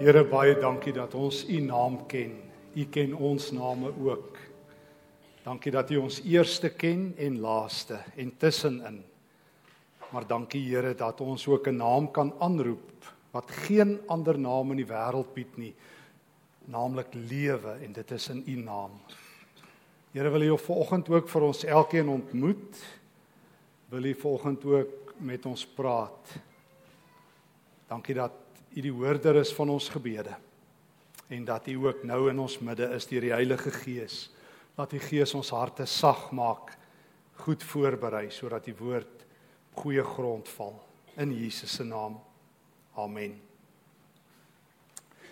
Here baie dankie dat ons u naam ken. U ken ons name ook. Dankie dat u ons eerste ken en laaste en tussenin. Maar dankie Here dat ons ook 'n naam kan aanroep wat geen ander naam in die wêreld bied nie, naamlik lewe en dit is in u naam. Here wil u vanoggend ook vir ons elkeen ontmoet. Wil u vanoggend ook met ons praat. Dankie dat U die hoorder is van ons gebede en dat U ook nou in ons midde is deur die Heilige Gees. Laat die Gees ons harte sag maak, goed voorberei sodat die woord op goeie grond val in Jesus se naam. Amen.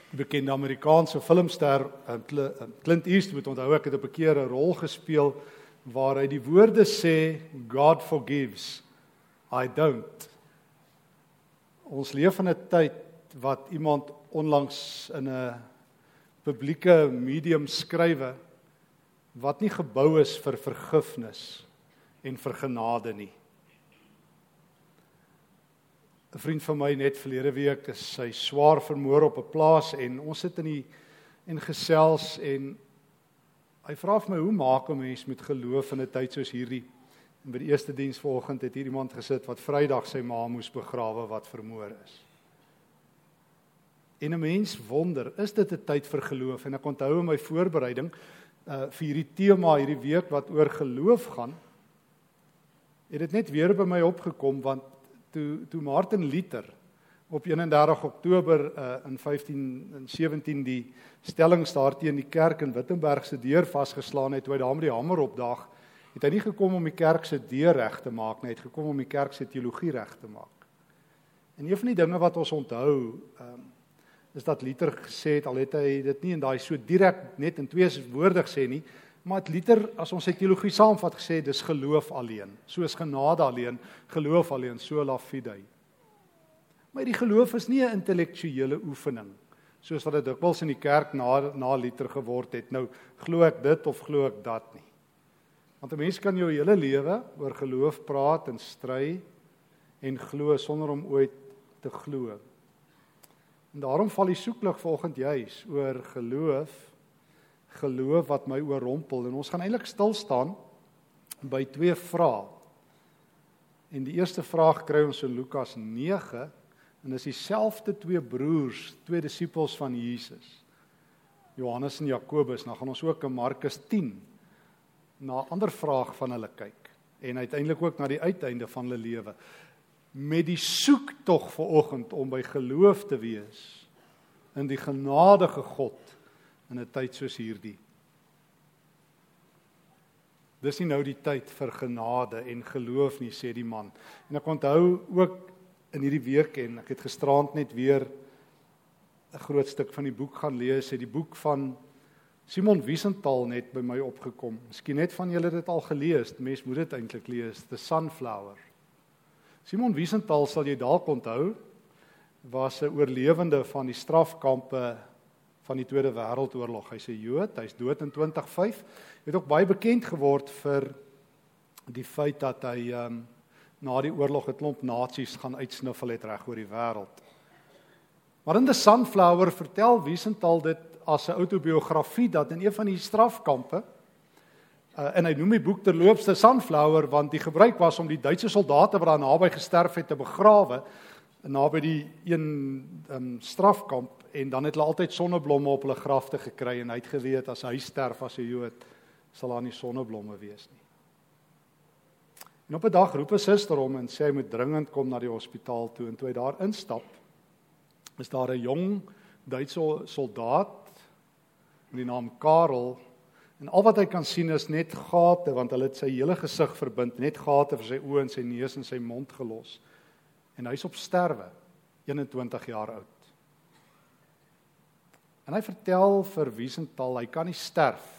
Die bekende Amerikaanse filmster eh, eh, Clint Eastwood onthou ek het op 'n keer 'n rol gespeel waar hy die woorde sê God forgives I don't. Ons leef in 'n tyd wat iemand onlangs in 'n publieke medium skrywe wat nie gebou is vir vergifnis en vir genade nie. 'n Vriend van my net verlede week is sy swaar vermoor op 'n plaas en ons sit in die en gesels en hy vra vir my hoe maak 'n mens met geloof in 'n tyd soos hierdie? En by die eerste diens vanoggend het hier iemand gesit wat Vrydag sy ma moes begrawe wat vermoor is. En 'n mens wonder, is dit 'n tyd vir geloof? En ek onthou in my voorbereiding uh vir hierdie tema hierdie week wat oor geloof gaan, het dit net weer by my opgekom want toe toe Martin Luther op 31 Oktober uh in 15 en 17 die stellings daarteen die kerk in Wittenberg se deur vasgeslaan het, toe hy daar met die hamer opdaag, het hy nie gekom om die kerk se deur reg te maak nie, hy het gekom om die kerk se teologie reg te maak. En een van die dinge wat ons onthou, um, is dat Luther gesê het al het hy dit nie in daai so direk net in twee woorde gesê nie, maar het Luther as ons sy teologie saamvat gesê dis geloof alleen, soos genade alleen, geloof alleen, sola fide. Maar die geloof is nie 'n intellektuele oefening soos wat dit dikwels in die kerk na na Luther geword het. Nou glo ek dit of glo ek dat nie. Want 'n mens kan jou hele lewe oor geloof praat en stry en glo sonder om ooit te glo. En daarom val die soeklig vanoggend juis oor geloof, geloof wat my oorrompel en ons gaan eintlik stil staan by twee vrae. En die eerste vraag kry ons in Lukas 9 en dis dieselfde twee broers, twee disippels van Jesus. Johannes en Jakobus. Nou gaan ons ook in Markus 10 na 'n ander vraag van hulle kyk en uiteindelik ook na die uiteinde van hulle lewe met die soektog vir oggend om by geloof te wees in die genadige God in 'n tyd soos hierdie. Dis nie nou die tyd vir genade en geloof nie sê die man. En ek onthou ook in hierdie week en ek het gisteraand net weer 'n groot stuk van die boek gaan lees, het die boek van Simon Wiesenthal net by my opgekom. Miskien net van julle dit al gelees. Mense moet dit eintlik lees, The Sunflower. Simon Wiesenthal sal jy dalk onthou was 'n oorlewende van die strafkampe van die Tweede Wêreldoorlog. Hy's 'n Jood, hy's dood in 2005. Het ook baie bekend geword vir die feit dat hy ehm um, na die oorlog 'n klomp nasies gaan uitsniffel het reg oor die wêreld. Maar in the Sunflower vertel Wiesenthal dit as 'n outobiografie dat in een van die strafkampe Uh, en hy noem die boek terloops the sunflower want die gebruik was om die Duitse soldate wat daar naby gesterf het te begrawe naby die een um, strafkamp en dan het hulle altyd sonneblomme op hulle grafte gekry en hy het geweet as hy sterf as 'n Jood sal daar nie sonneblomme wees nie. En op 'n dag roep 'n suster hom en sê hy moet dringend kom na die hospitaal toe en toe hy daar instap is daar 'n jong Duitse soldaat met die naam Karel En al wat hy kan sien is net gate want hulle het sy hele gesig verbind, net gate vir sy oë en sy neus en sy mond gelos. En hy's op sterwe, 21 jaar oud. En hy vertel vir Wiesenthal, hy kan nie sterf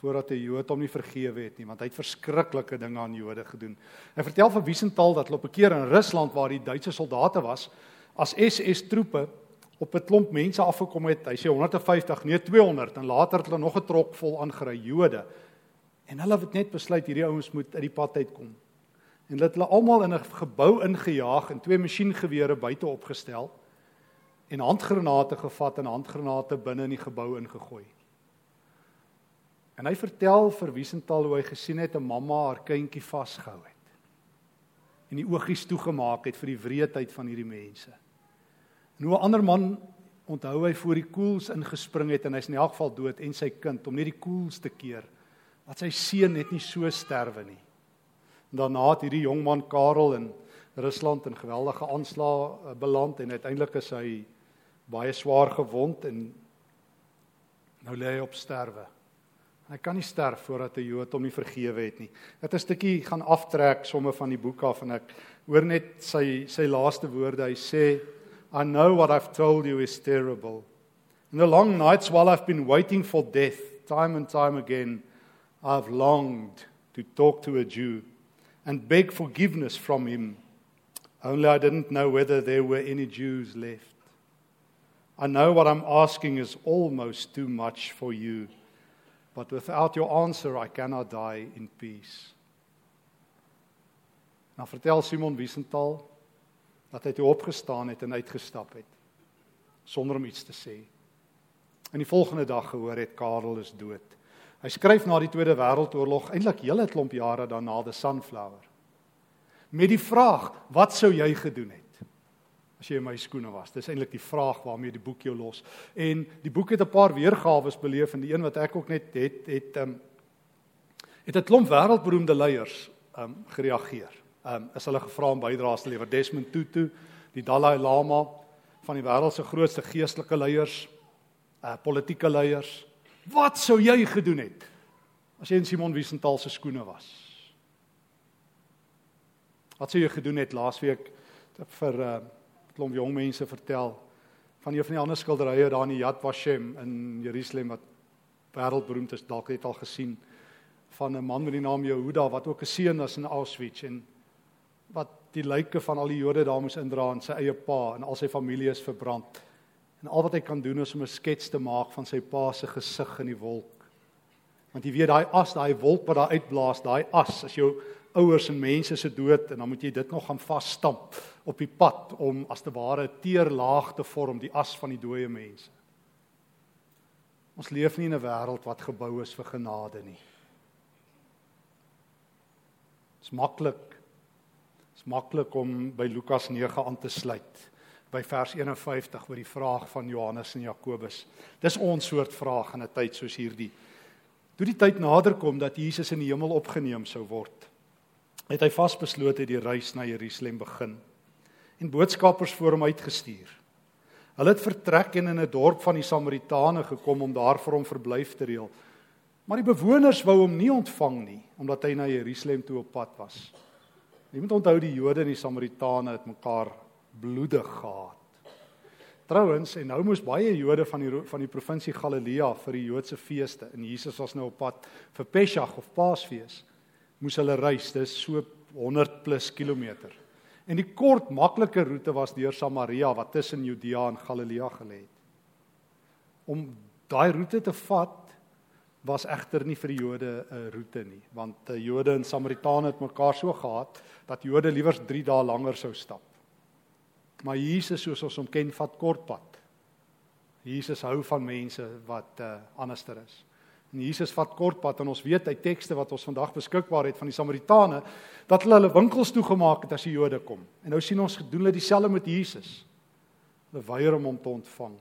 voordat 'n Jood hom nie vergewe het nie, want hy het verskriklike dinge aan Jode gedoen. Hy vertel vir Wiesenthal dat hulle op 'n keer in Rusland waar die Duitse soldate was, as SS troepe op 'n klomp mense afgekom het. Hy sê 150, nee 200 en later het hulle nog 'n trok vol aangery Jode. En hulle het net besluit hierdie ouens moet uit die pad uitkom. En hulle het hulle almal in 'n gebou ingejaag en twee masjiengewere buite opgestel. en handgranate gevat en handgranate binne in die gebou ingegooi. En hy vertel vir Wiesenthal hoe hy gesien het 'n mamma haar kindjie vasgehou het. En die oogies toegemaak het vir die wreedheid van hierdie mense. En hoe 'n ander man onthou hy voor die koels ingespring het en hy's in elk geval dood en sy kind om net die koels te keer dat sy seun net nie so sterwe nie. En daarna het hierdie jong man Karel in Rusland in geweldige aanslae eh, beland en uiteindelik is hy baie swaar gewond en nou lê hy op sterwe. Hy kan nie sterf voordat 'n Jood hom nie vergewe het nie. Dit 'n stukkie gaan aftrek somme van die boek af en ek hoor net sy sy laaste woorde. Hy sê I know what I've told you is terrible. In the long nights while I've been waiting for death, time and time again, I've longed to talk to a Jew and beg forgiveness from him. Only I didn't know whether there were any Jews left. I know what I'm asking is almost too much for you, but without your answer, I cannot die in peace. Nou vertel Simon Wiesenthal dat hy toe opgestaan het en uitgestap het sonder om iets te sê. En die volgende dag gehoor het Karel is dood. Hy skryf na die Tweede Wêreldoorlog, eintlik hele klomp jare daarna, The Sunflower. Met die vraag, wat sou jy gedoen het? as jy in my skoene was. Dis eintlik die vraag waarmee die boek jou los. En die boek het 'n paar weergawe beleef en die een wat ek ook net het het um, het 'n klomp wêreldberoemde leiers um, gereageer. Um, is hulle gevra om bydraes te lewer. Desmond Tutu, die Dalai Lama van die wêreld se grootste geestelike leiers, uh politieke leiers. Wat sou jy gedoen het as jy in Simon Wiesenthal se skoene was? Wat sou jy gedoen het laasweek vir uh klomp jong mense vertel van een van die ander skilderye daar in Yad Vashem in Jerusalem wat wêreldberoemd is, dalk het al gesien van 'n man met die naam Jehuda wat ook 'n seun was in Auschwitz en wat die lyke van al die Jode daar moes indra en sy eie pa en al sy familie is verbrand. En al wat hy kan doen is om 'n skets te maak van sy pa se gesig in die wolk. Want jy weet daai as, daai wolk wat daar uitblaas, daai as, as jou ouers en mense se dood en dan moet jy dit nog gaan vasstamp op die pad om as te ware 'n teerlaag te vorm die as van die dooie mense. Ons leef nie in 'n wêreld wat gebou is vir genade nie. Dit is maklik. Dit is maklik om by Lukas 9 aan te sluit by vers 51 oor die vraag van Johannes en Jakobus. Dis ons soort vraag in 'n tyd soos hierdie. Toe die tyd nader kom dat Jesus in die hemel opgeneem sou word, het hy vasbeslote die reis na Jerusalem begin en boodskappers voor hom uitgestuur. Hulle het vertrek en in 'n dorp van die Samaritane gekom om daar vir hom verblyf te reël. Maar die bewoners wou hom nie ontvang nie omdat hy na Jerusalem toe op pad was. Jy moet onthou die Jode en die Samaritane het mekaar bloedig gehaat. Trouwens, en nou moes baie Jode van die van die provinsie Galilea vir die Joodse feeste en Jesus was nou op pad vir Pesach of Paasfees moes hulle reis, dis so 100 plus kilometer. En die kort maklike roete was deur Samaria wat tussen Judea en Galilea gelê het. Om daai roete te vat was egter nie vir die Jode 'n roete nie, want die Jode en Samaritane het mekaar so gehaat dat Jode liewer 3 dae langer sou stap. Maar Jesus soos ons hom ken, vat kort pad. Jesus hou van mense wat uh, anderster is. En Jesus vat kort pad en ons weet uit tekste wat ons vandag beskikbaar het van die Samaritane dat hulle hulle winkels toegemaak het as die Jode kom. En nou sien ons gedoen hulle dieselfde met Jesus. Hulle weier om hom te ontvang.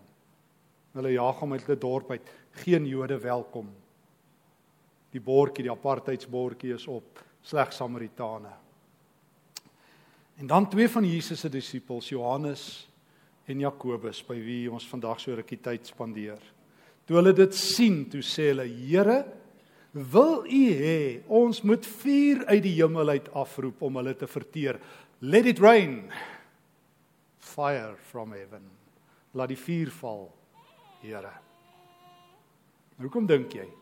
Hulle jaag hom uit die dorp uit. Geen Jode welkom. Die bordjie, die apartheidsbordjie is op slegs Samaritane. En dan twee van Jesus se disippels, Johannes en Jakobus, by wie ons vandag so rukkie tyd spandeer. Toe hulle dit sien, toe sê hulle: "Here, wil U hê ons moet vuur uit die hemel uit afroep om hulle te verteer? Let it rain. Fire from heaven. Laat die vuur val, Here." Hoekom dink jy?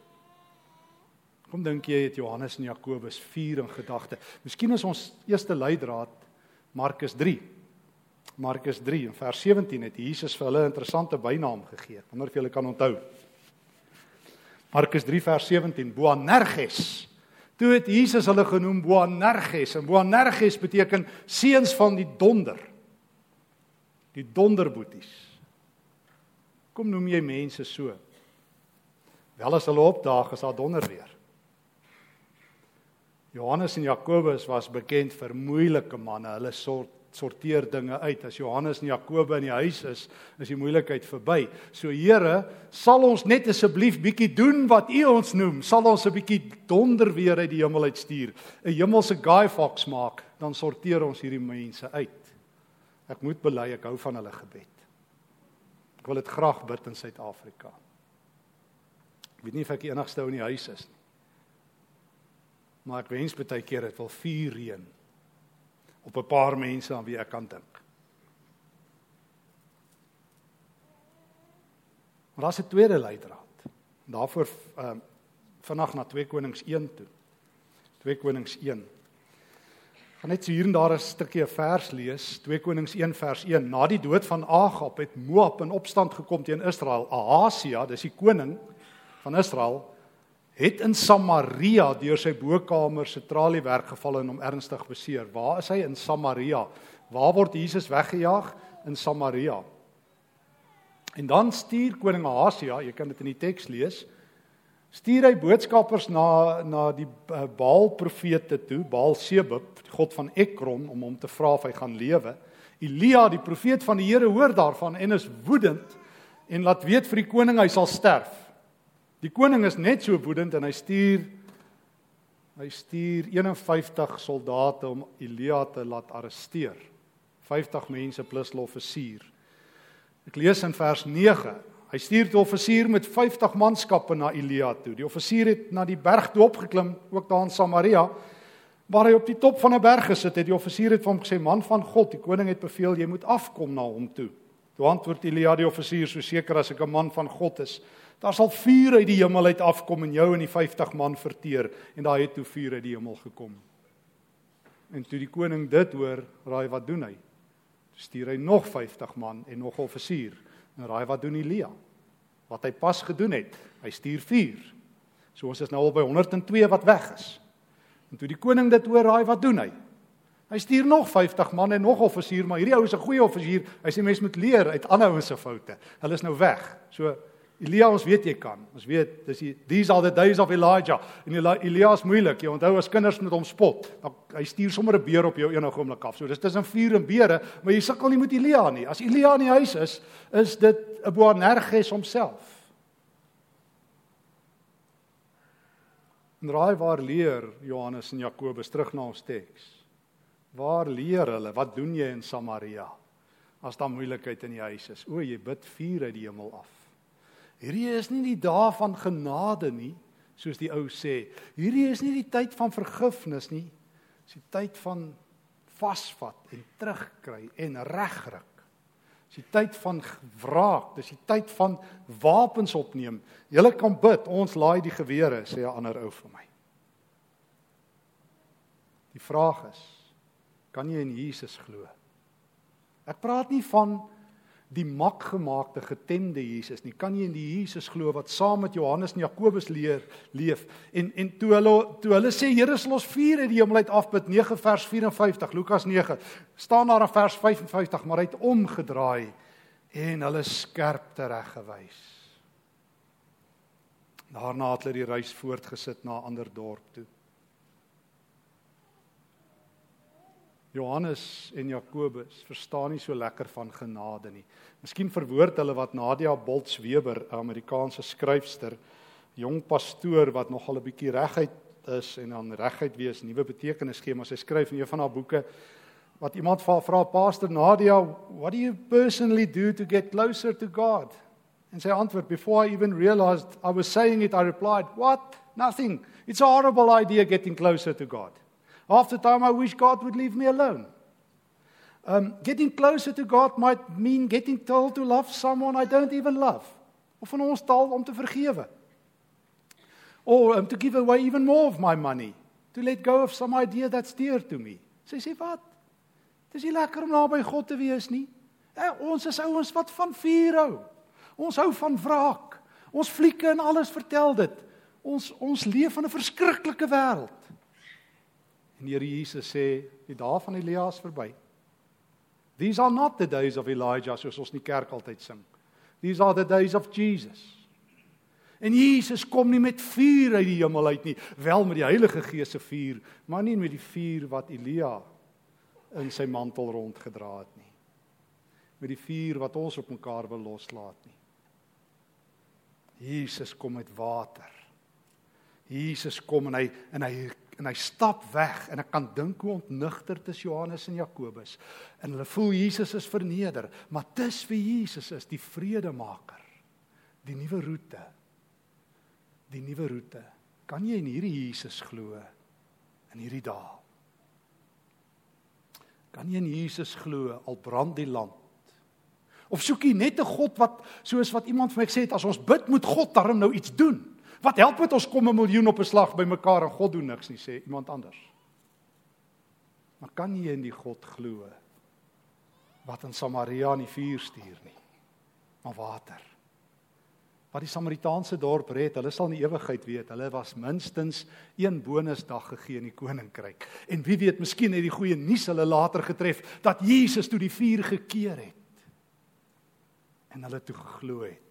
Kom dink jy het Johannes en Jakobus vuur in gedagte? Miskien is ons eerste leidraad Markus 3. Markus 3 in vers 17 het Jesus vir hulle 'n interessante bynaam gegee. Wonder of julle kan onthou. Markus 3 vers 17 Boanerges. Toe het Jesus hulle genoem Boanerges en Boanerges beteken seuns van die donder. Die donderboeties. Kom noem jy mense so? Wel as hulle opdaag is daar donder weer. Johannes en Jakobus was bekend vir moeilike manne. Hulle sort sorteer dinge uit. As Johannes en Jakobus in die huis is, is die moeilikheid verby. So Here, sal ons net asseblief bietjie doen wat U ons noem. Sal ons 'n bietjie donder weer uit die hemel uitstuur. 'n Hemelse Guy Fawkes maak, dan sorteer ons hierdie mense uit. Ek moet bely ek hou van hulle gebed. Ek wil dit graag bid in Suid-Afrika. Ek weet nie of ek die enigste ou in die huis is nie. Maar ek wens baie keer dit wil vuur reën op 'n paar mense aan wie ek kan dink. Maar daar's 'n tweede leidraad. Daarvoor ehm uh, vanaand na 2 Konings 1 toe. 2 Konings 1. Gaan net so hier en daar 'n stukkie 'n vers lees. 2 Konings 1 vers 1. Na die dood van Agab het Moab in opstand gekom teen Israel. Ahasia, dis die koning van Israel, het in Samaria deur sy bokamer se traliewerk geval en hom ernstig beseer. Waar is hy in Samaria? Waar word Jesus weggejaag? In Samaria. En dan stuur koning Ahasia, jy kan dit in die teks lees, stuur hy boodskappers na na die uh, Baal profete toe, Baal Sebub, die god van Ekron om hom te vra of hy gaan lewe. Elia, die profeet van die Here, hoor daarvan en is woedend en laat weet vir die koning hy sal sterf. Die koning is net so woedend en hy stuur hy stuur 51 soldate om Elia te laat arresteer. 50 mense plus 'n offisier. Ek lees in vers 9. Hy stuur 'n offisier met 50 manskappe na Elia toe. Die offisier het na die berg toe opgeklim, ook daar in Samaria, waar hy op die top van 'n berg gesit het. Die offisier het vir hom gesê: "Man van God, die koning het beveel jy moet afkom na hom toe." Toe antwoord Elia die offisier: "So seker as ek 'n man van God is, Daar sal vuur uit die hemel uit afkom en jou en die 50 man verteer en daar het toe vuur uit die hemel gekom. En toe die koning dit hoor, raai wat doen hy? Stuur hy nog 50 man en nog 'n offisier. En raai wat doen Elia? Wat hy pas gedoen het. Hy stuur vuur. So ons is nou al by 102 wat weg is. En toe die koning dit hoor, raai wat doen hy? Hy stuur nog 50 man en nog offisier, maar hierdie ou is 'n goeie offisier. Hy sê mense moet leer uit ander ouens se foute. Hulle is nou weg. So Elia ons weet jy kan. Ons weet dis die these are the days of Elijah. En Elia is moeilik. Jy onthou as kinders met hom spot. Dan hy stuur sommer 'n beer op jou enige oomblik af. So dis tussen vuur en beere, maar jy sukkel nie met Elia nie. As Elia in die huis is, is dit 'n Boanerges homself. En raai waar leer Johannes en Jakobus terug na ons teks. Waar leer hulle? Wat doen jy in Samaria? As daar moeilikheid in die huis is. O, jy bid vuur uit die hemel af. Hierdie is nie die dae van genade nie, soos die ou sê. Hierdie is nie die tyd van vergifnis nie. Dis die tyd van vasvat en terugkry en regryk. Dis die tyd van wraak, dis die tyd van wapens opneem. Julle kan bid, ons laai die gewere, sê 'n ander ou vir my. Die vraag is, kan jy in Jesus glo? Ek praat nie van die makgemaakte getemde Jesus nie. Kan jy in die Jesus glo wat saam met Johannes en Jakobus leer leef? En en toe hulle toe hulle sê Here sal ons vuur uit die hemel uit afbid 9 vers 54 Lukas 9 staan daar in vers 55 maar hy het omgedraai en hulle skerp tereggewys. Daarna het hulle die reis voortgesit na 'n ander dorp toe. Johannes en Jakobus verstaan nie so lekker van genade nie. Miskien verwoord hulle wat Nadia Bolts-Weber, 'n Amerikaanse skryfster, jong pastoor wat nogal 'n bietjie reguit is en dan reguit wees, nuwe betekenis gee, maar sy skryf in een van haar boeke wat iemand vra pastor Nadia, "What do you personally do to get closer to God?" En sy antwoord, "Before I even realized I was saying it, I replied, "What? Nothing. It's a horrible idea getting closer to God." Half the time I wish God would leave me alone. Um, getting closer to God might mean getting told to love someone I don't even love. Of in ons taal om te vergewe. Or um, to give away even more of my money. To let go of some idea that's dear to me. Sy sê wat? Dis nie lekker om naby God te wees nie. Eh, ons is ouens wat van vuur hou. Ons hou van wraak. Ons flieke en alles vertel dit. Ons ons leef in 'n verskriklike wêreld. En die Here Jesus sê, die dae van Elia is verby. These are not the days of Elijah soos ons in die kerk altyd sing. These are the days of Jesus. En Jesus kom nie met vuur uit die hemel uit nie, wel met die Heilige Gees se vuur, maar nie met die vuur wat Elia in sy mantel rondgedra het nie. Met die vuur wat ons op mekaar wil loslaat nie. Jesus kom met water. Jesus kom en hy en hy en hy stap weg en ek kan dink hoe ontnigter dit is Johannes en Jakobus. En hulle voel Jesus is verneder, maar dis wie Jesus is, die vredemaker. Die nuwe roete. Die nuwe roete. Kan jy in hierdie Jesus glo in hierdie dae? Kan jy in Jesus glo al brand die land? Of soek jy net 'n God wat soos wat iemand vir my gesê het as ons bid moet God darm nou iets doen? Wat help dit ons kom 'n miljoen op 'n slag bymekaar en God doen niks nie sê iemand anders. Maar kan jy in die God glo wat in Samaria in die vuur stuur nie? Maar water. Wat die Samaritaanse dorp red, hulle sal in die ewigheid weet, hulle was minstens een bonusdag gegee in die koninkryk. En wie weet, miskien het die goeie nuus hulle later getref dat Jesus toe die vuur gekeer het en hulle toe geglo het.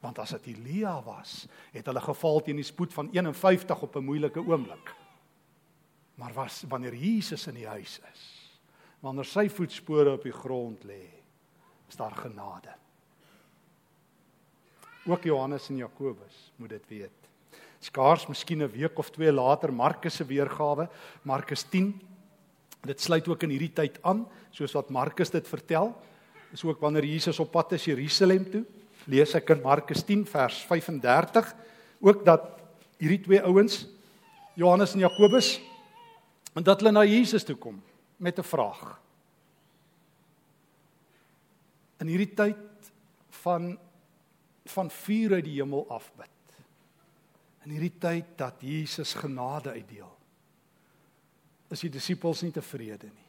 Want as dit Elia was, het hulle geval teen die spoed van 51 op 'n moeilike oomblik. Maar was wanneer Jesus in die huis is, wanneer sy voetspore op die grond lê, is daar genade. Ook Johannes en Jakobus moet dit weet. Skaars miskien 'n week of twee later Markus se weergawe, Markus 10. Dit sluit ook in hierdie tyd aan, soos wat Markus dit vertel is ook wanneer Jesus op pad is Jerusalem toe. Lees ek in Markus 10 vers 35 ook dat hierdie twee ouens Johannes en Jakobus en dat hulle na Jesus toe kom met 'n vraag. In hierdie tyd van van vuur uit die hemel afbid. In hierdie tyd dat Jesus genade uitdeel. Is die disippels nie tevrede nie.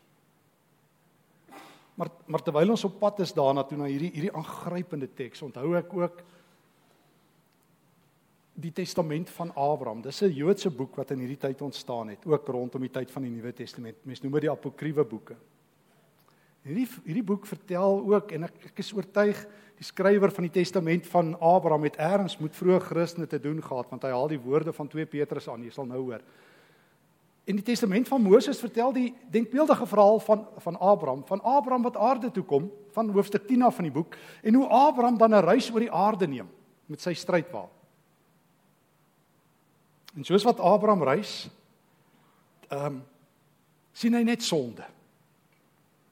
Maar maar terwyl ons op pad is daarna toe na hierdie hierdie aangrypende teks, onthou ek ook die testament van Abraham. Dis 'n Joodse boek wat in hierdie tyd ontstaan het, ook rondom die tyd van die Nuwe Testament. Mense noem dit die apokriewe boeke. Hierdie hierdie boek vertel ook en ek, ek is oortuig die skrywer van die testament van Abraham het erns moet vroeg Christene te doen gehad want hy haal die woorde van 2 Petrus aan. Jy sal nou hoor. In die testament van Moses vertel die denkbeeldige verhaal van van Abraham, van Abraham wat aarde toe kom, van hoofstuk 10 af van die boek en hoe Abraham dan 'n reis oor die aarde neem met sy strydwa. En soos wat Abraham reis, ehm um, sien hy net sonde.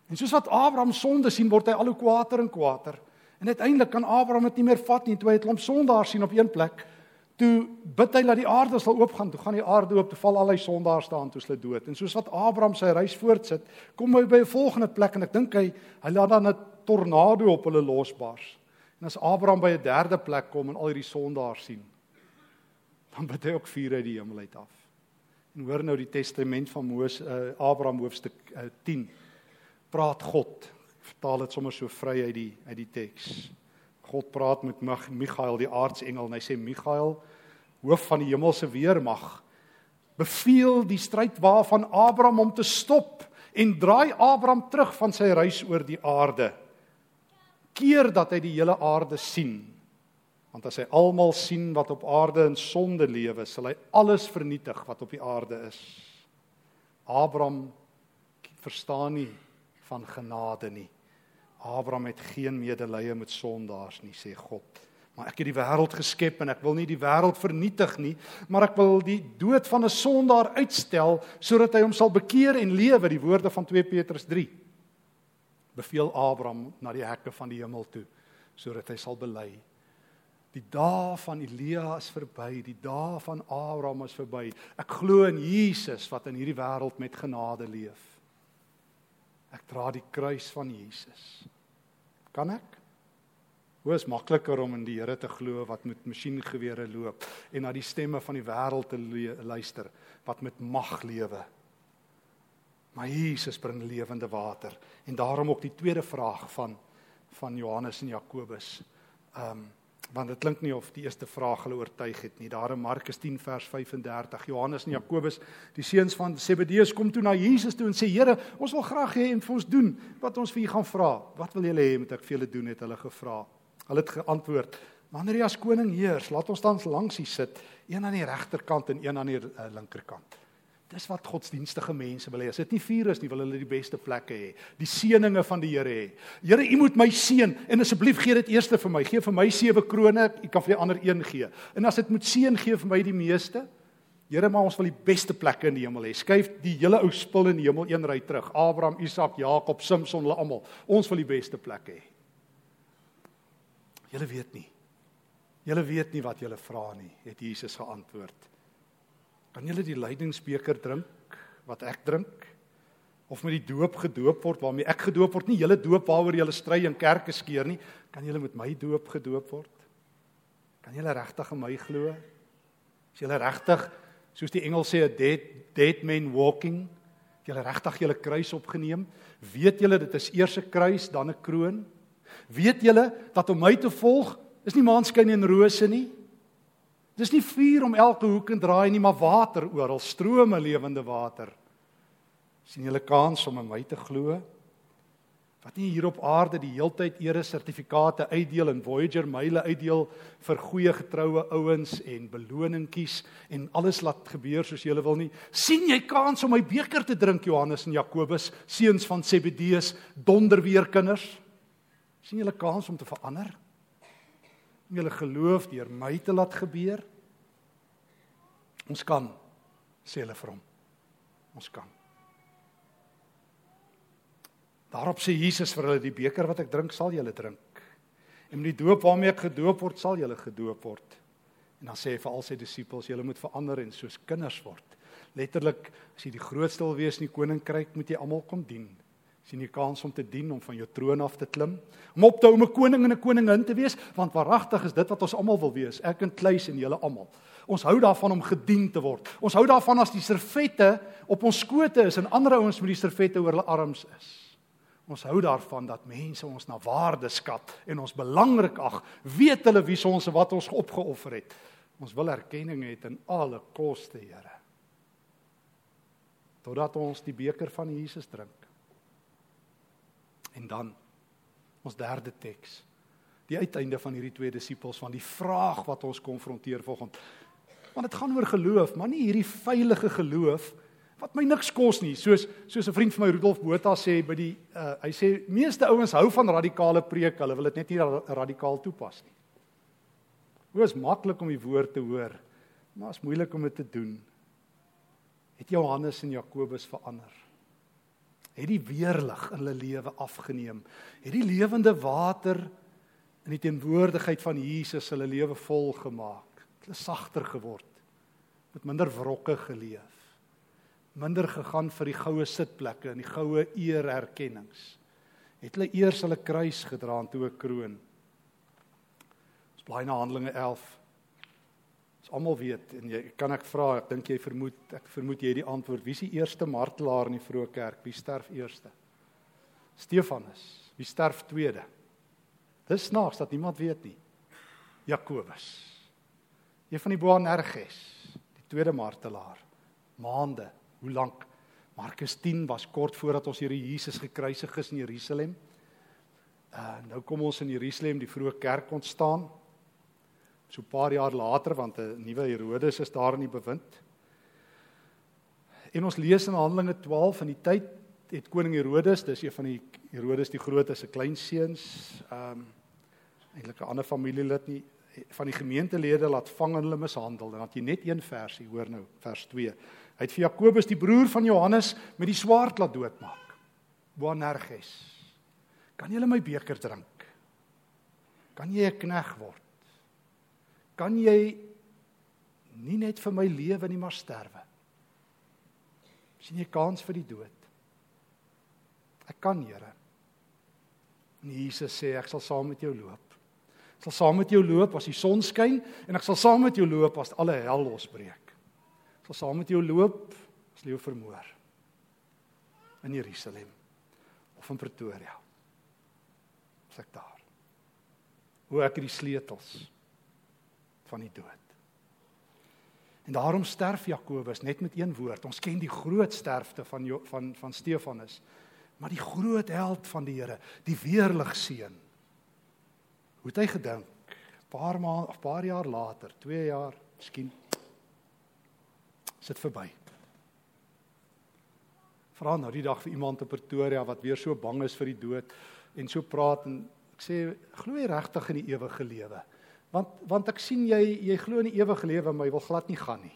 En soos wat Abraham sonde sien, word hy al hoe kwaader en kwaader. En uiteindelik kan Abraham dit nie meer vat nie, toe hy 'n klomp sondaars sien op een plek Toe bid hy dat die aarde sal oopgaan, toe gaan die aarde oop, toe val al die sondaars staan toe hulle dood. En soos wat Abraham sy reis voortsit, kom hy by 'n volgende plek en ek dink hy hy laat dan 'n tornado op hulle losbars. En as Abraham by 'n derde plek kom en al hierdie sondaars sien, dan bid hy ook vuur uit die hemel uit af. En hoor nou die testament van Moses uh, Abraham hoofstuk uh, 10. Praat God. Vertaal dit sommer so vry uit die uit die teks. God praat met Michael die aartsengel en hy sê Michael hoof van die hemelse weermag beveel die stryd waarvan Abraham om te stop en draai Abraham terug van sy reis oor die aarde. Keer dat hy die hele aarde sien. Want as hy almal sien wat op aarde in sonde lewe sal hy alles vernietig wat op die aarde is. Abraham verstaan nie van genade nie Abraham het geen medelee met sondaars nie, sê God. Maar ek het die wêreld geskep en ek wil nie die wêreld vernietig nie, maar ek wil die dood van 'n sondaar uitstel sodat hy hom sal bekeer en lewe, die woorde van 2 Petrus 3. Beveel Abraham na die hekke van die hemel toe sodat hy sal bely. Die dae van Elia is verby, die dae van Abraham is verby. Ek glo in Jesus wat in hierdie wêreld met genade leef. Ek dra die kruis van Jesus. Kan ek? Hoe is makliker om in die Here te glo wat met masjiengewere loop en na die stemme van die wêreld te luister wat met mag lewe. Maar Jesus bring lewende water en daarom ook die tweede vraag van van Johannes en Jakobus. Ehm um, want dit klink nie of die eerste vraag hulle oortuig het nie. Daar in Markus 10 vers 35, Johannes en Jakobus, die seuns van Zebedeus kom toe na Jesus toe en sê: "Here, ons wil graag hê en vir ons doen wat ons vir U gaan vra. Wat wil julle hê moet ek vir julle doen?" het hulle gevra. Hulle het geantwoord: "Wanneer jy as koning heers, laat ons dan langs U sit, een aan die regterkant en een aan die uh, linkerkant." Dis wat godsdienstige mense wil hê. As dit nie vuur is nie, wil hulle die beste plekke hê. Die seëninge van die Here hê. Here, U moet my seën en asseblief gee dit eers vir my. Gee vir my sewe krone, U kan vir die ander een gee. En as dit moet seën gee vir my die meeste. Here, maar ons wil die beste plekke in die hemel hê. Skuif die hele ou spul in die hemel een ry terug. Abraham, Isak, Jakob, Samson, hulle almal. Ons wil die beste plekke hê. Julle weet nie. Julle weet nie wat julle vra nie, het Jesus geantwoord. Kan julle die lydingsbeker drink wat ek drink? Of met die doop gedoop word waarmee ek gedoop word? Nie julle doop waaroor julle stry in kerke skeer nie. Kan julle met my doop gedoop word? Kan julle regtig in my glo? Is julle regtig soos die engel sê 'n dead dead man walking? Julle regtig julle kruis opgeneem? Weet julle dit is eers 'n kruis dan 'n kroon? Weet julle dat om my te volg is nie maanskyn en rose nie? Dis nie vuur om elke hoek en draai nie, maar water oral, strome lewende water. sien julle kans om in my te glo? Wat nie hier op aarde die heeltyd ere sertifikate uitdeel en Voyager myle uitdeel vir goeie getroue ouens en beloningkies en alles laat gebeur soos jy wil nie. sien jy kans om my beker te drink Johannes en Jakobus, seuns van Zebedeus, donderweerkinders? sien julle kans om te verander? Om julle geloof deur my te laat gebeur? Ons kan sê hulle vir hom. Ons kan. Daarop sê Jesus vir hulle die beker wat ek drink sal julle drink. En met die doop waarmee ek gedoop word sal julle gedoop word. En dan sê hy vir al sy disippels julle moet verander en soos kinders word. Letterlik as jy die grootste wil wees in die koninkryk moet jy almal kom dien sien jy kans om te dien om van jou troon af te klim om op te hou om 'n koning en 'n koningin te wees want waaragtig is dit wat ons almal wil wees ek en Kleis en julle almal. Ons hou daarvan om gedien te word. Ons hou daarvan as die servette op ons skote is en ander ouens met die servette oor hulle arms is. Ons hou daarvan dat mense ons na waarde skat en ons belangrik ag weet hulle wie ons en wat ons opgeoffer het. Ons wil erkenning hê in alle koste Here. Totdat ons die beker van Jesus drink En dan ons derde teks. Die uiteinde van hierdie twee disippels van die vraag wat ons konfronteer volgens. Want dit gaan oor geloof, maar nie hierdie veilige geloof wat my niks kos nie. Soos soos 'n vriend van my Rudolf Botha sê by die uh, hy sê meeste ouens hou van radikale preek, hulle wil dit net nie radikaal toepas nie. Hoe is maklik om die woord te hoor, maar is moeilik om dit te doen. Het Johannes en Jakobus verander? Het die weerlig in hulle lewe afgeneem. Het die lewende water in die teenwoordigheid van Jesus hulle lewe vol gemaak. Hulle sagter geword. Met minder wrokke geleef. Minder gegaan vir die goue sitplekke en die goue eererkennings. Het hulle eers hulle kruis gedra en toe 'n kroon. Ons blaai na Handelinge 11 Ons almal weet en jy kan ek vra, ek dink jy vermoed, ek vermoed jy die antwoord. Wie is die eerste martelaar in die vroeë kerk? Wie sterf eerste? Stefanus. Wie sterf tweede? Dis snaaks dat niemand weet nie. Jakobus. Een van die Boanerges, die tweede martelaar. Maande, hoe lank? Markus 10 was kort voordat ons Here Jesus gekruisig is in Jerusalem. Uh nou kom ons in Jerusalem, die vroeë kerk ontstaan so 'n paar jaar later want 'n nuwe Herodes is daar in die bewind. En ons lees in Handelinge 12 in die tyd het koning Herodes, dis een van die Herodes die groot se kleinseuns, ehm um, eintlik 'n ander familielid nie van die gemeentelede laat vang en hulle mishandel en dat jy net een versie hoor nou vers 2. Hy het vir Jakobus die broer van Johannes met die swaard laat doodmaak. Boanerges. Kan jy my beker drink? Kan jy 'n knegg word? Kan jy nie net vir my lewe nie maar sterwe. sien jy kans vir die dood? Ek kan, Here. En Jesus sê ek sal saam met jou loop. Ek sal saam met jou loop as die son skyn en ek sal saam met jou loop as alle hel losbreek. Ek sal saam met jou loop as leeu vermoor in Jerusalem of in Pretoria. Sê ek daar. Hoe ek die sleutels van die dood. En daarom sterf Jakobus net met een woord. Ons ken die groot sterfte van van van Stefanus. Maar die groot held van die Here, die weerlig seun. Hoe het hy gedink? Paar maande of paar jaar later, 2 jaar, miskien sit verby. Vra nou die dag vir iemand in Pretoria wat weer so bang is vir die dood en so praat en ek sê glo jy regtig in die ewige lewe? Want want ek sien jy jy glo in die ewige lewe, maar jy wil glad nie gaan nie.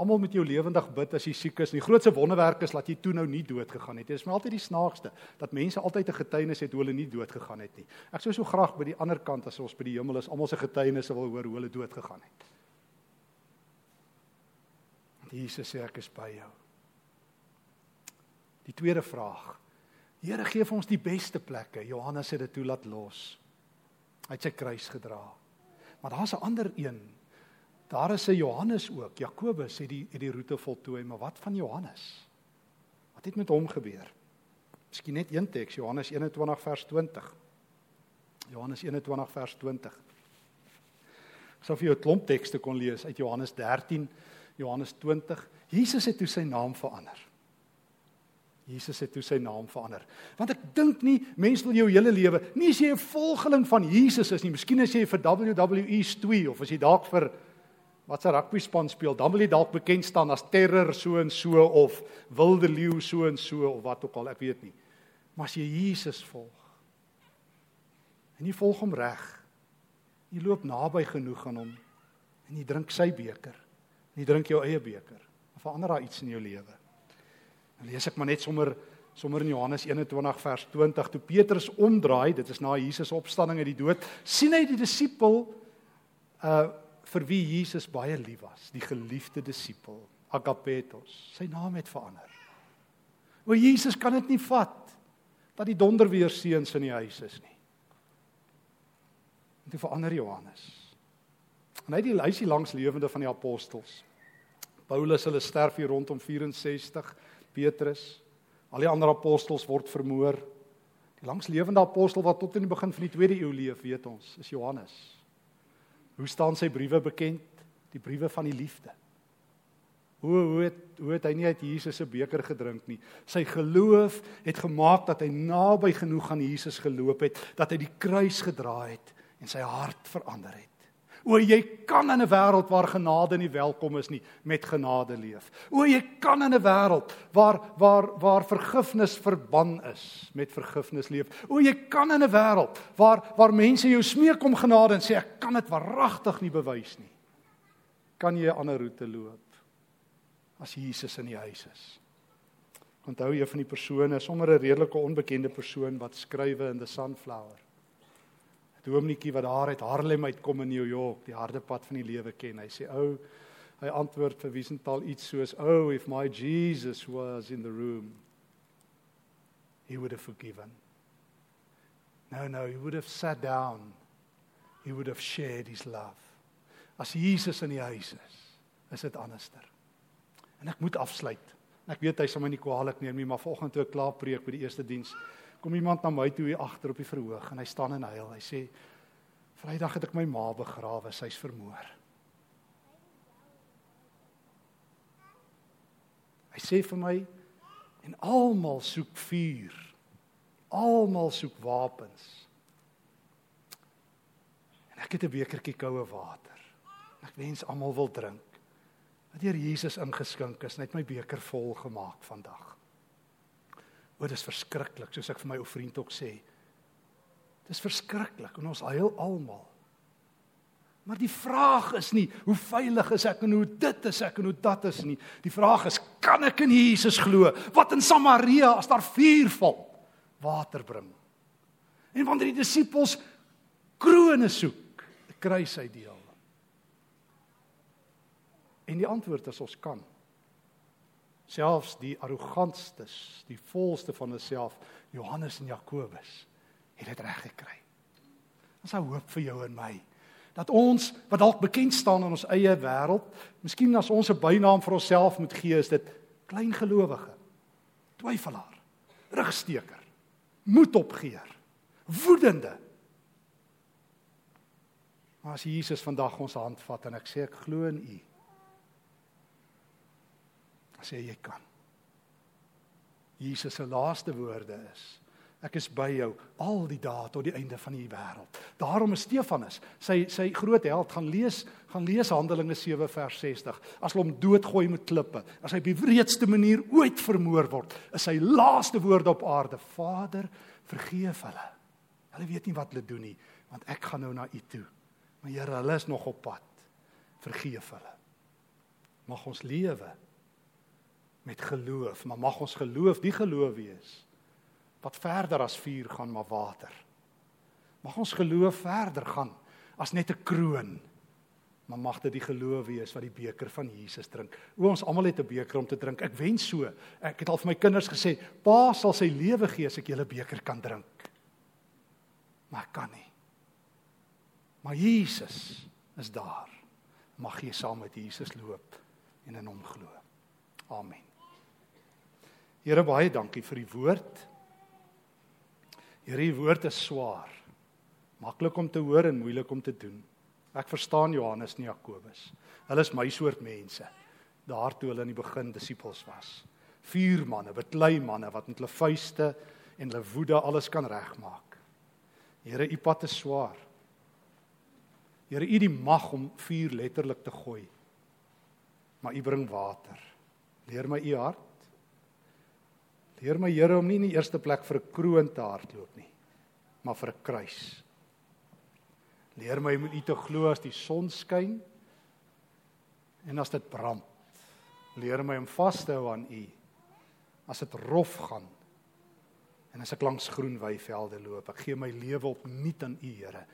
Almal met jou lewendig bid as jy siek is. Die grootste wonderwerk is dat jy toe nou nie dood gegaan het. Dit is my altyd die snaakste dat mense altyd 'n getuienis het hoe hulle nie dood gegaan het nie. Ek sou so graag by die ander kant as ons by die hemel is, almal se getuienisse wil hoor hoe hulle dood gegaan het. Jesus sê ek is by jou. Die tweede vraag. Here gee vir ons die beste plekke. Johannes het dit toe laat los. Hy het sy kruis gedra. Maar daar's 'n ander een. Daar is 'n Johannes ook. Jakobus het die het die roete voltooi, maar wat van Johannes? Wat het met hom gebeur? Miskien net een teks, Johannes 21 vers 20. Johannes 21 vers 20. Ek sou vir jou 'n klomp tekste kon lees uit Johannes 13, Johannes 20. Jesus het toe sy naam verander. Jesus het toe sy naam verander. Want ek dink nie mense wil jou hele lewe, nie as jy 'n volgeling van Jesus is nie, miskien as jy vir WWE stoei of as jy dalk vir wat 'n rugby span speel, dan wil jy dalk bekend staan as terror so en so of wilde leeu so en so of wat ook al, ek weet nie. Maar as jy Jesus volg en jy volg hom reg, jy loop naby genoeg aan hom en jy drink sy beker, en jy drink jou eie beker, dan verander daar iets in jou lewe. Dan lees ek maar net sommer sommer in Johannes 21 vers 20 toe Petrus omdraai, dit is na Jesus opstanding uit die dood, sien hy die disipel uh vir wie Jesus baie lief was, die geliefde disipel, Agapetos. Sy naam het verander. O Jesus kan dit nie vat dat die donder weer seuns in die huis is nie. En toe verander Johannes. En hy die lysie langs lewende van die apostels. Paulus hulle sterf hier rondom 64 Petrus, al die ander apostels word vermoor. Die langslewende apostel wat tot in die begin van die 2de eeu leef, weet ons, is Johannes. Hoe staan sy briewe bekend? Die briewe van die liefde. Hoe hoe het hoe het hy nie uit Jesus se beker gedrink nie. Sy geloof het gemaak dat hy naby genoeg aan Jesus geloop het, dat hy die kruis gedra het en sy hart verander het. O jy kan in 'n wêreld waar genade nie welkom is nie met genade leef. O jy kan in 'n wêreld waar waar waar vergifnis verban is met vergifnis leef. O jy kan in 'n wêreld waar waar mense jou smeek om genade en sê ek kan dit waaragtig nie bewys nie. Kan jy 'n ander roete loop as Jesus in die huis is? Onthou jy van die persone, sommer 'n redelike onbekende persoon wat skrywe in the sunflower. Dominetjie wat daar uit Harlem uitkom in New York, die harde pad van die lewe ken. Hy sê, "O, oh, hy antwoord vir Wiesenthal iets soos, "Oh, if my Jesus was in the room, he would have forgiven." No, no, he would have sat down. He would have shared his love. As Jesus in die huis is, is dit anderster. En ek moet afsluit. Ek weet hy sal my nie kwaadlik neem nie, maar vanoggend toe ek klaar preek by die eerste diens, kom iemand na my toe hier agter op die verhoog en hy staan en huil. Hy sê: "Vrydag het ek my ma begrawe, sy's vermoor." Hy sê vir my en almal soek vuur. Almal soek wapens. En ek het 'n bekertjie koue water. Ek wens almal wil drink. Wat deur Jesus ingeskink is, net my beker vol gemaak vandag. O, dit is verskriklik, soos ek vir my ou vriend ook sê. Dit is verskriklik en ons huil almal. Maar die vraag is nie hoe veilig is ek en hoe dit is ek en hoe dat is nie. Die vraag is kan ek in Jesus glo wat in Samaria as daar vuur val water bring. En wanneer die disippels krone soek, kruis hy deel. En die antwoord is ons kan selfs die arrogantstes, die volste van hulself, Johannes en Jakobus, het dit reg gekry. Ons hou hoop vir jou en my dat ons wat dalk bekend staan in ons eie wêreld, miskien as ons 'n bynaam vir onsself moet gee, is dit klein gelowige, twyfelaar, rugsteker, moedopgeer, woedende. Maar as Jesus vandag ons hand vat en ek sê ek glo in U, sê jy kan. Jesus se laaste woorde is: Ek is by jou al die dae tot die einde van die wêreld. Daarom is Stefanus, sy sy groot held, gaan lees, gaan lees Handelinge 7 vers 60. As hulle hom doodgooi met klippe, as hy op die wreedste manier ooit vermoor word, is sy laaste woorde op aarde: Vader, vergeef hulle. Hulle weet nie wat hulle doen nie, want ek gaan nou na U toe. Maar Here, hulle is nog op pad. Vergeef hulle. Mag ons lewe met geloof, maar mag ons geloof die geloof wees wat verder as vuur gaan maar water. Mag ons geloof verder gaan as net 'n kroon. Maar mag dit die geloof wees wat die beker van Jesus drink. O ons almal het 'n beker om te drink. Ek wens so. Ek het al vir my kinders gesê, "Pa sal sy lewe gee as ek julle beker kan drink." Maar ek kan nie. Maar Jesus is daar. Mag jy saam met Jesus loop en in hom glo. Amen. Here baie dankie vir die woord. Hierdie woord is swaar. Maklik om te hoor en moeilik om te doen. Ek verstaan Johannes en Jakobus. Hulle is my soort mense. Daartoe hulle in die begin disippels was. Vier manne, beklei manne wat met hulle vuiste en hulle woede alles kan regmaak. Here, u pad is swaar. Here, u die mag om vuur letterlik te gooi. Maar u bring water. Leer my u hart Leer my Here om nie in die eerste plek vir 'n kroon te hardloop nie, maar vir 'n kruis. Leer my om U te glo as die son skyn en as dit brand. Leer my om vas te hou aan U as dit rof gaan en as ek langs groen weivelde loop. Ek gee my lewe op nuut aan U, Here.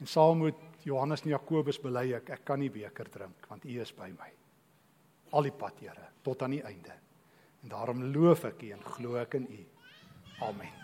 En saam met Johannes en Jakobus bely ek ek kan nie beker drink want U is by my. Al die pad, Here, tot aan die einde. En daarom loof ek U en glo ek in U. Amen.